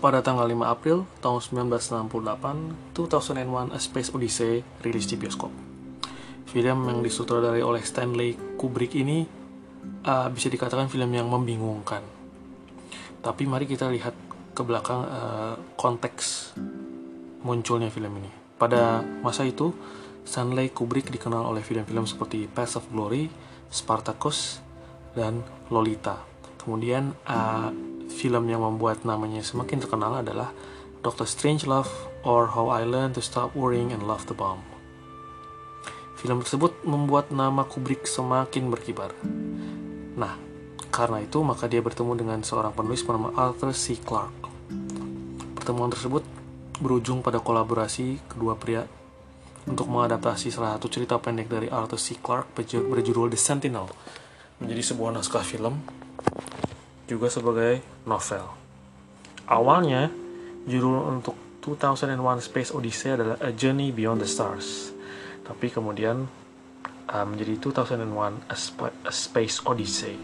pada tanggal 5 April tahun 1968, 2001 A Space Odyssey rilis di bioskop. Film yang disutradarai oleh Stanley Kubrick ini uh, bisa dikatakan film yang membingungkan. Tapi mari kita lihat ke belakang uh, konteks munculnya film ini. Pada masa itu, Stanley Kubrick dikenal oleh film-film seperti Path of Glory, Spartacus, dan Lolita. Kemudian uh, film yang membuat namanya semakin terkenal adalah Doctor Strangelove or How I Learned to Stop Worrying and Love the Bomb. Film tersebut membuat nama Kubrick semakin berkibar. Nah, karena itu maka dia bertemu dengan seorang penulis bernama Arthur C. Clarke. Pertemuan tersebut berujung pada kolaborasi kedua pria untuk mengadaptasi salah satu cerita pendek dari Arthur C. Clarke berjudul The Sentinel menjadi sebuah naskah film juga sebagai novel. Awalnya, judul untuk 2001 Space Odyssey adalah A Journey Beyond the Stars. Tapi kemudian uh, menjadi 2001 A, Sp A Space Odyssey.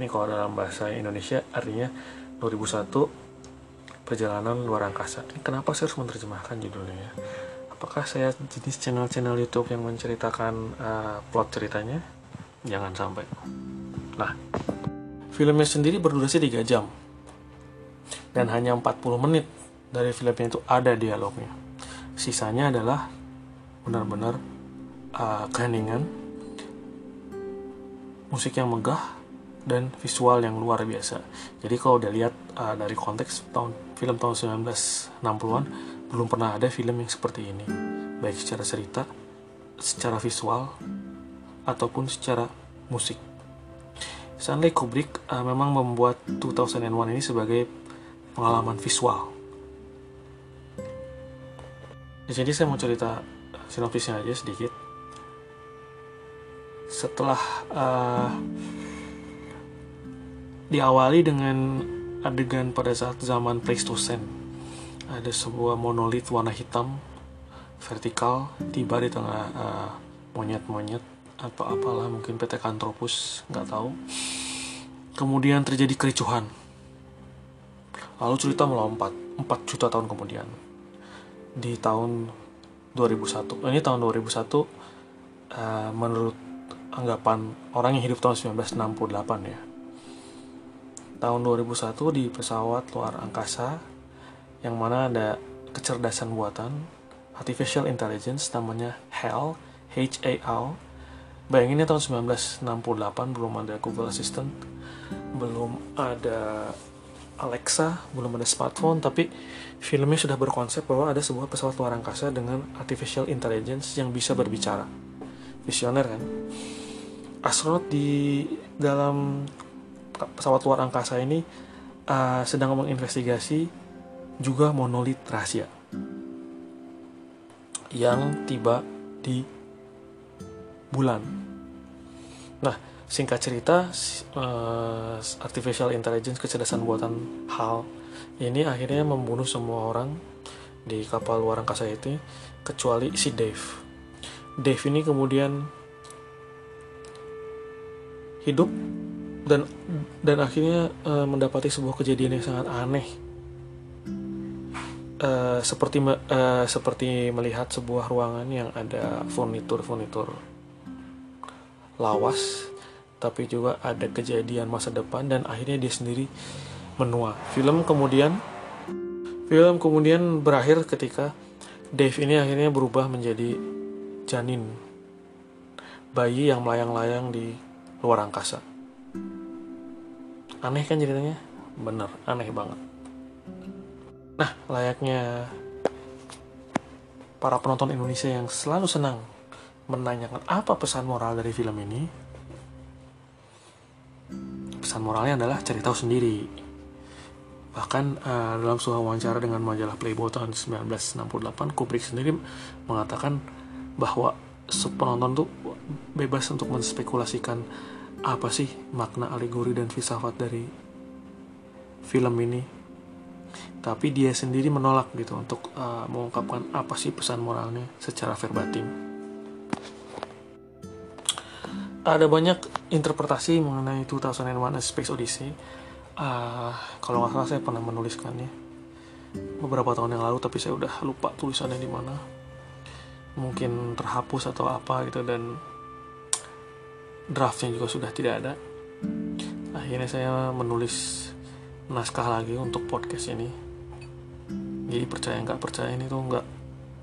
Ini kalau dalam bahasa Indonesia artinya 2001 Perjalanan Luar Angkasa. Ini kenapa saya harus menerjemahkan judulnya ya? Apakah saya jenis channel-channel YouTube yang menceritakan uh, plot ceritanya? Jangan sampai. Nah, Filmnya sendiri berdurasi 3 jam. Dan hanya 40 menit dari filmnya itu ada dialognya. Sisanya adalah benar-benar uh, keheningan, musik yang megah, dan visual yang luar biasa. Jadi kalau udah lihat uh, dari konteks tahun film tahun 1960-an, belum pernah ada film yang seperti ini. Baik secara cerita, secara visual, ataupun secara musik. Stanley Kubrick uh, memang membuat 2001 ini sebagai pengalaman visual. Jadi saya mau cerita sinopsisnya aja sedikit. Setelah uh, diawali dengan adegan pada saat zaman Pleistocene, ada sebuah monolit warna hitam vertikal tiba di tengah uh, monyet-monyet apa-apalah mungkin PT Kantropus nggak tahu. Kemudian terjadi kericuhan. Lalu cerita melompat 4 juta tahun kemudian. Di tahun 2001 ini tahun 2001 uh, eh, menurut anggapan orang yang hidup tahun 1968 ya. Tahun 2001 di pesawat luar angkasa yang mana ada kecerdasan buatan artificial intelligence namanya HAL H-A-L Bayangin ya tahun 1968 belum ada Google Assistant, belum ada Alexa, belum ada smartphone, tapi filmnya sudah berkonsep bahwa ada sebuah pesawat luar angkasa dengan artificial intelligence yang bisa berbicara. Visioner kan? Astronot di dalam pesawat luar angkasa ini uh, sedang menginvestigasi juga monolit rahasia yang tiba di bulan. Nah, singkat cerita, uh, artificial intelligence kecerdasan buatan HAL ini akhirnya membunuh semua orang di kapal luar angkasa itu kecuali si Dave. Dave ini kemudian hidup dan dan akhirnya uh, mendapati sebuah kejadian yang sangat aneh. Uh, seperti uh, seperti melihat sebuah ruangan yang ada furnitur-furnitur lawas tapi juga ada kejadian masa depan dan akhirnya dia sendiri menua. Film kemudian film kemudian berakhir ketika Dave ini akhirnya berubah menjadi janin bayi yang melayang-layang di luar angkasa. Aneh kan ceritanya? Bener, aneh banget. Nah, layaknya para penonton Indonesia yang selalu senang menanyakan apa pesan moral dari film ini, pesan moralnya adalah cari tahu sendiri. Bahkan uh, dalam sebuah wawancara dengan majalah Playboy tahun 1968, Kubrick sendiri mengatakan bahwa penonton tuh bebas untuk menspekulasikan apa sih makna alegori dan filsafat dari film ini. Tapi dia sendiri menolak gitu untuk uh, mengungkapkan apa sih pesan moralnya secara verbatim ada banyak interpretasi mengenai 2001 A Space Odyssey. uh, kalau nggak salah saya pernah menuliskannya beberapa tahun yang lalu tapi saya udah lupa tulisannya di mana. Mungkin terhapus atau apa gitu dan draftnya juga sudah tidak ada. Akhirnya saya menulis naskah lagi untuk podcast ini. Jadi percaya nggak percaya ini tuh nggak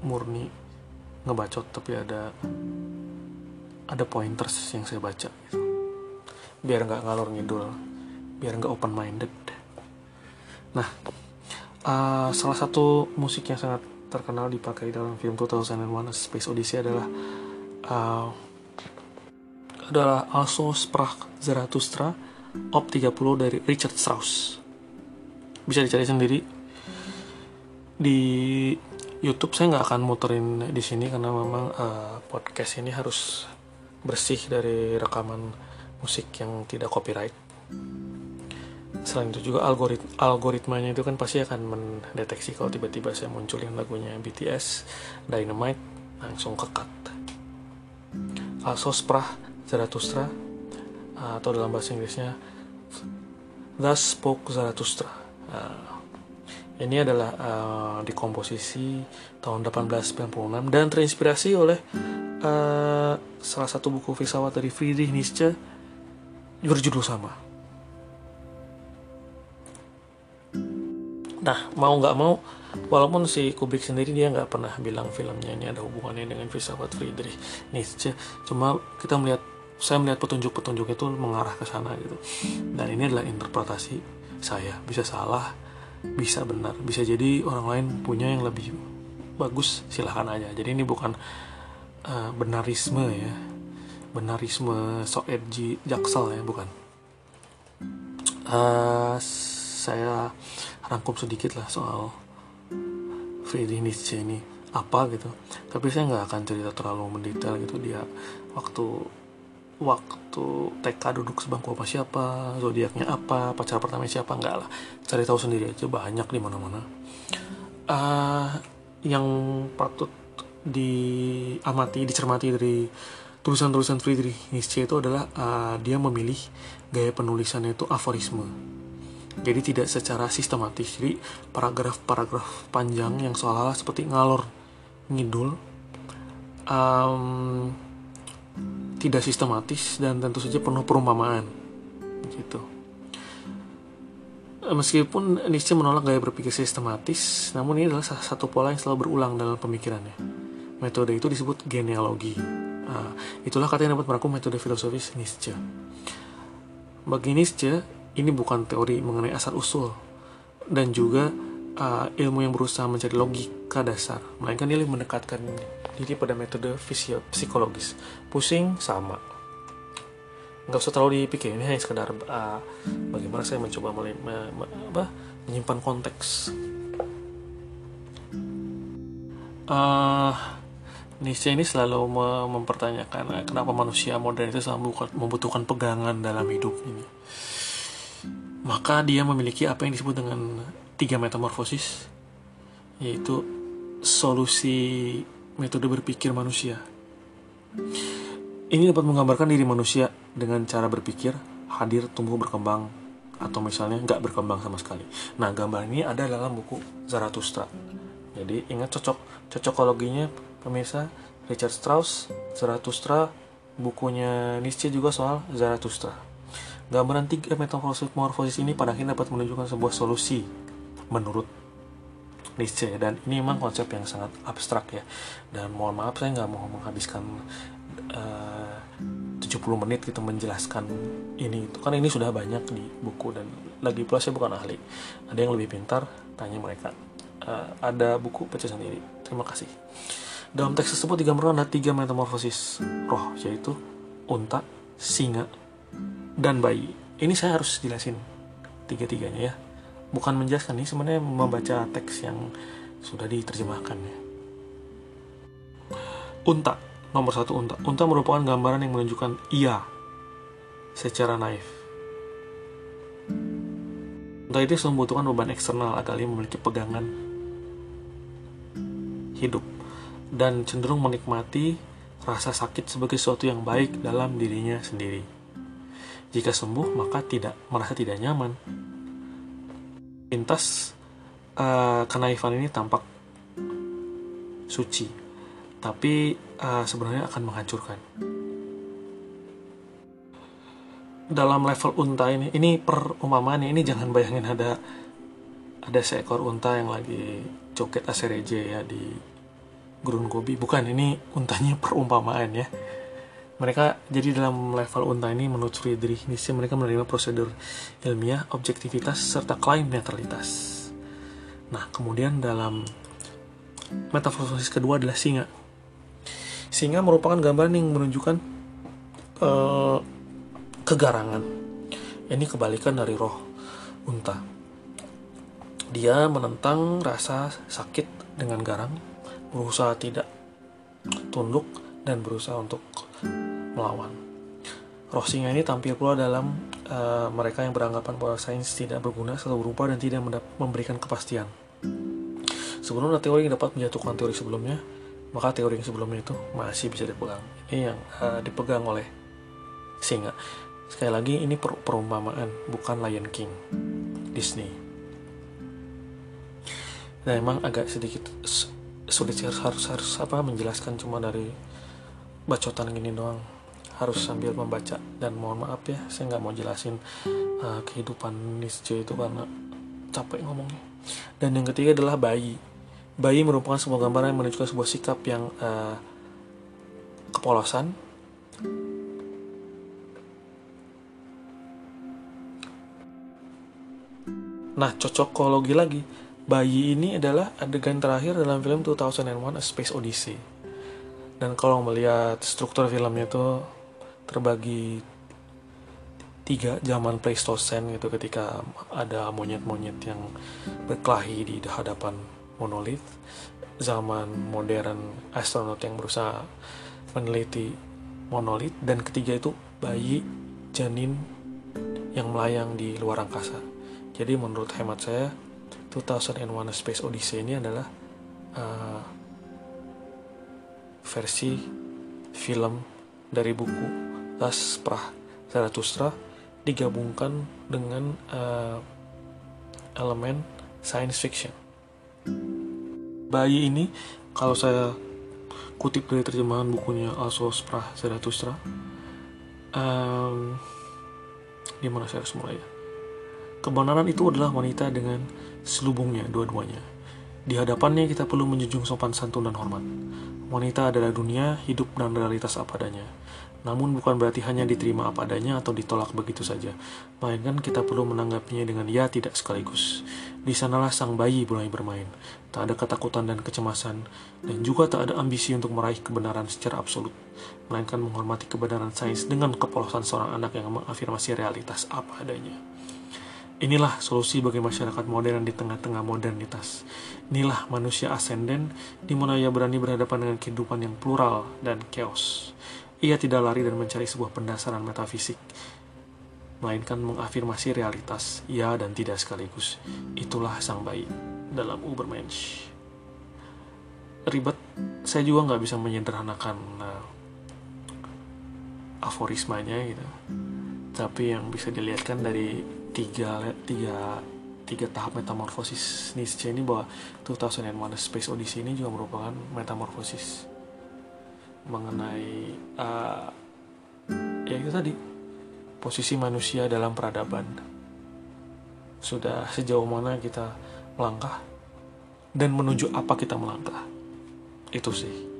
murni ngebacot tapi ada ada pointers yang saya baca gitu. Biar nggak ngalor ngidul. Biar nggak open minded nah uh, salah satu musik yang sangat terkenal dipakai dalam film 2001 Space Odyssey adalah uh, adalah Also Sprach Zarathustra Op 30 dari Richard Strauss. Bisa dicari sendiri. Di YouTube saya nggak akan muterin di sini karena memang uh, podcast ini harus bersih dari rekaman musik yang tidak copyright. Selain itu juga algorit algoritmanya itu kan pasti akan mendeteksi kalau tiba-tiba saya munculin lagunya BTS Dynamite langsung kekat. Also sprach Zarathustra atau dalam bahasa Inggrisnya Thus Spoke Zarathustra. Uh, ini adalah uh, dikomposisi tahun 1896 dan terinspirasi oleh uh, salah satu buku filsafat dari Friedrich Nietzsche berjudul sama Nah, mau nggak mau, walaupun si Kubrick sendiri dia nggak pernah bilang filmnya ini ada hubungannya dengan filsafat Friedrich Nietzsche, cuma kita melihat saya melihat petunjuk-petunjuk itu mengarah ke sana gitu. Dan ini adalah interpretasi saya, bisa salah, bisa benar, bisa jadi orang lain punya yang lebih bagus, silahkan aja. Jadi ini bukan uh, benarisme ya, benarisme so edgy jaksel ya, bukan. Uh, saya rangkum sedikit lah soal Friedrich Nietzsche ini apa gitu. Tapi saya nggak akan cerita terlalu mendetail gitu. Dia waktu waktu TK duduk sebangku apa siapa zodiaknya apa pacar pertama siapa nggak lah. Cari tahu sendiri aja banyak di mana-mana. Uh, yang patut diamati dicermati dari tulisan-tulisan Friedrich Nietzsche itu adalah uh, dia memilih gaya penulisannya itu aforisme. Jadi tidak secara sistematis. Jadi paragraf-paragraf panjang yang seolah-olah seperti ngalor ngidul um, tidak sistematis dan tentu saja penuh perumpamaan. Gitu. Meskipun Nietzsche menolak gaya berpikir sistematis namun ini adalah satu pola yang selalu berulang dalam pemikirannya metode itu disebut genealogi nah, itulah kata yang dapat merangkum metode filosofis Nietzsche bagi Nietzsche ini bukan teori mengenai asal usul dan juga uh, ilmu yang berusaha mencari logika dasar, melainkan dia mendekatkan diri pada metode fisio psikologis. Pusing sama, nggak usah terlalu dipikir ini hanya sekedar uh, bagaimana saya mencoba me, me, me, apa, menyimpan konteks. Uh, Nietzsche ini selalu mempertanyakan uh, kenapa manusia modern itu selalu membutuhkan pegangan dalam hidup ini. Maka dia memiliki apa yang disebut dengan tiga metamorfosis yaitu solusi metode berpikir manusia. Ini dapat menggambarkan diri manusia dengan cara berpikir hadir tumbuh berkembang atau misalnya nggak berkembang sama sekali. Nah gambar ini ada dalam buku Zarathustra. Jadi ingat cocok cocokologinya pemirsa Richard Strauss Zarathustra bukunya Nietzsche juga soal Zarathustra. Gambaran tiga metamorfosis ini pada akhirnya dapat menunjukkan sebuah solusi menurut Nietzsche. Dan ini memang konsep yang sangat abstrak ya. Dan mohon maaf saya nggak mau menghabiskan eh, uh, 70 menit gitu menjelaskan ini. Itu kan ini sudah banyak di buku dan lagi pula saya bukan ahli. Ada yang lebih pintar tanya mereka. Uh, ada buku baca sendiri. Terima kasih dalam teks tersebut digambarkan ada tiga metamorfosis roh yaitu unta singa dan bayi. Ini saya harus jelasin tiga-tiganya ya. Bukan menjelaskan ini sebenarnya membaca teks yang sudah diterjemahkan ya. Unta, nomor satu unta. Unta merupakan gambaran yang menunjukkan iya secara naif. Unta itu membutuhkan beban eksternal agar ia memiliki pegangan hidup dan cenderung menikmati rasa sakit sebagai sesuatu yang baik dalam dirinya sendiri. Jika sembuh, maka tidak merasa tidak nyaman. pintas uh, kenaifan ini tampak suci tapi uh, sebenarnya akan menghancurkan dalam level unta ini ini perumpamaan ini jangan bayangin ada ada seekor unta yang lagi joget asereje ya di gurun gobi bukan ini untanya perumpamaan ya mereka jadi dalam level unta ini menurut Friedrich Nietzsche mereka menerima prosedur ilmiah objektivitas serta klaim netralitas nah kemudian dalam metaforsis kedua adalah singa singa merupakan gambaran yang menunjukkan uh, kegarangan. Ini kebalikan dari roh unta. Dia menentang rasa sakit dengan garang, berusaha tidak tunduk dan berusaha untuk melawan. Roh singa ini tampil pula dalam uh, mereka yang beranggapan bahwa sains tidak berguna selalu berupa dan tidak memberikan kepastian. Sebelum ada teori yang dapat menjatuhkan teori sebelumnya, maka teori yang sebelumnya itu masih bisa dipegang. Ini yang uh, dipegang oleh singa. Sekali lagi ini per perumpamaan, bukan Lion King Disney. Dan emang agak sedikit sulit harus harus harus apa menjelaskan cuma dari bacotan gini doang. Harus sambil membaca dan mohon maaf ya saya nggak mau jelasin uh, kehidupan Nietzsche itu karena capek ngomongnya. Dan yang ketiga adalah bayi. Bayi merupakan sebuah gambaran yang menunjukkan sebuah sikap yang uh, kepolosan. Nah, cocokologi lagi. Bayi ini adalah adegan terakhir dalam film 2001 A Space Odyssey. Dan kalau melihat struktur filmnya itu terbagi tiga zaman Pleistocene gitu ketika ada monyet-monyet yang berkelahi di hadapan monolit zaman modern astronot yang berusaha meneliti monolit dan ketiga itu bayi janin yang melayang di luar angkasa. Jadi menurut hemat saya 2001 Space Odyssey ini adalah uh, versi film dari buku Das Prah Zarathustra digabungkan dengan uh, elemen science fiction. Bayi ini kalau saya kutip dari terjemahan bukunya Also Prah Zarathustra um, di mana saya harus mulai ya? Kebenaran itu adalah wanita dengan selubungnya dua-duanya. Di hadapannya kita perlu menjunjung sopan santun dan hormat. Wanita adalah dunia, hidup dan realitas apa adanya. Namun bukan berarti hanya diterima apa adanya atau ditolak begitu saja. Melainkan kita perlu menanggapinya dengan ya tidak sekaligus. Di sanalah sang bayi mulai bermain. Tak ada ketakutan dan kecemasan, dan juga tak ada ambisi untuk meraih kebenaran secara absolut. Melainkan menghormati kebenaran sains dengan kepolosan seorang anak yang mengafirmasi realitas apa adanya. Inilah solusi bagi masyarakat modern di tengah-tengah modernitas. Inilah manusia ascenden di mana ia berani berhadapan dengan kehidupan yang plural dan chaos. Ia tidak lari dan mencari sebuah pendasaran metafisik, melainkan mengafirmasi realitas, ya dan tidak sekaligus. Itulah sang bayi dalam Ubermensch. Ribet, saya juga nggak bisa menyederhanakan uh, aforismanya gitu. Tapi yang bisa dilihatkan dari tiga tiga tiga tahap metamorfosis. Nietzsche ini bahwa 2001 Space Odyssey ini juga merupakan metamorfosis. Mengenai uh, ya itu tadi posisi manusia dalam peradaban. Sudah sejauh mana kita melangkah dan menuju apa kita melangkah. Itu sih.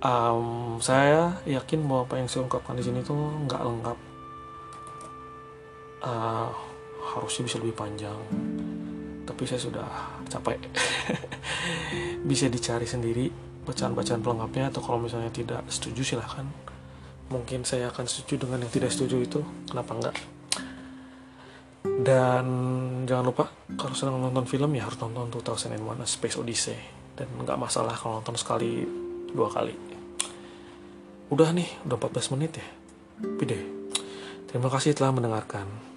Um, saya yakin bahwa apa yang saya ungkapkan di sini tuh nggak lengkap uh, harusnya bisa lebih panjang. Tapi saya sudah capek. Bisa dicari sendiri bacaan-bacaan pelengkapnya atau kalau misalnya tidak setuju silahkan. Mungkin saya akan setuju dengan yang tidak setuju itu. Kenapa enggak? Dan jangan lupa kalau sedang nonton film ya harus nonton 2001 Space Odyssey. Dan nggak masalah kalau nonton sekali dua kali. Udah nih udah 14 menit ya. Pide terima kasih telah mendengarkan